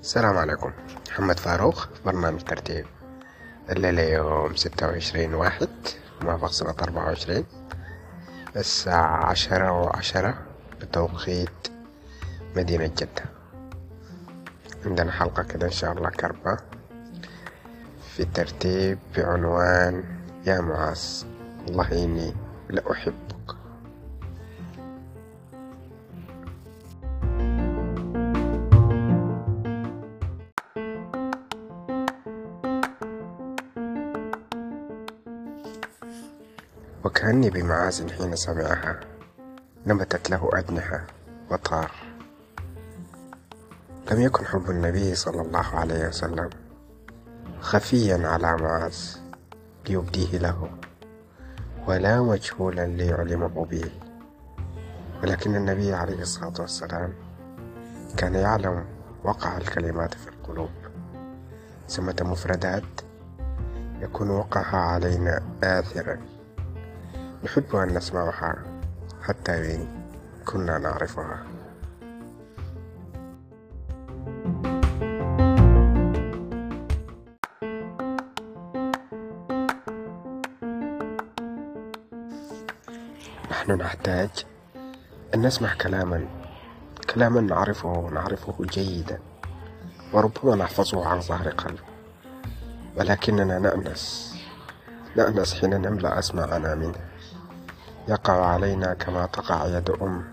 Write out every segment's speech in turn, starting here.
السلام عليكم. محمد فاروق برنامج ترتيب. الليلة يوم ستة وعشرين واحد موافق سنة أربعة وعشرين. الساعة عشرة وعشرة بتوقيت مدينة جدة. عندنا حلقة كده إن شاء الله كربة. في ترتيب بعنوان يا معاذ والله إني لأحبك. وكأني بمعاز حين سمعها نبتت له أجنحة وطار. لم يكن حب النبي صلى الله عليه وسلم خفيا على معاذ ليبديه له ولا مجهولا ليعلمه به ولكن النبي عليه الصلاة والسلام كان يعلم وقع الكلمات في القلوب. ثم مفردات يكون وقعها علينا آثرا. نحب أن نسمعها حتى وإن كنا نعرفها. نحن نحتاج أن نسمع كلاما كلاما نعرفه نعرفه جيدا وربما نحفظه عن ظهر قلب. ولكننا نأنس نأنس حين نملأ أسماعنا منه. يقع علينا كما تقع يد أم.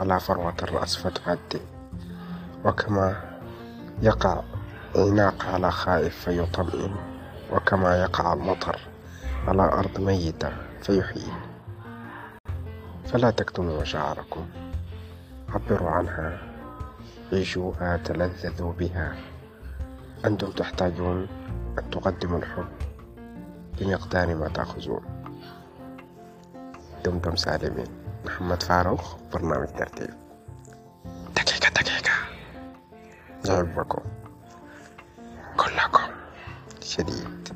على فروة الرأس فتعدي وكما يقع عناق على خائف فيطمئن. وكما يقع المطر على أرض ميتة فيحيي فلا تكتموا مشاعركم عبروا عنها. عيشوها تلذذوا بها. أنتم تحتاجون أن تقدموا الحب بمقدار ما تأخذون. دمتم سالمين محمد فاروق برنامج ترتيب. دقيقة دقيقة. نحبكم كلكم. شديد.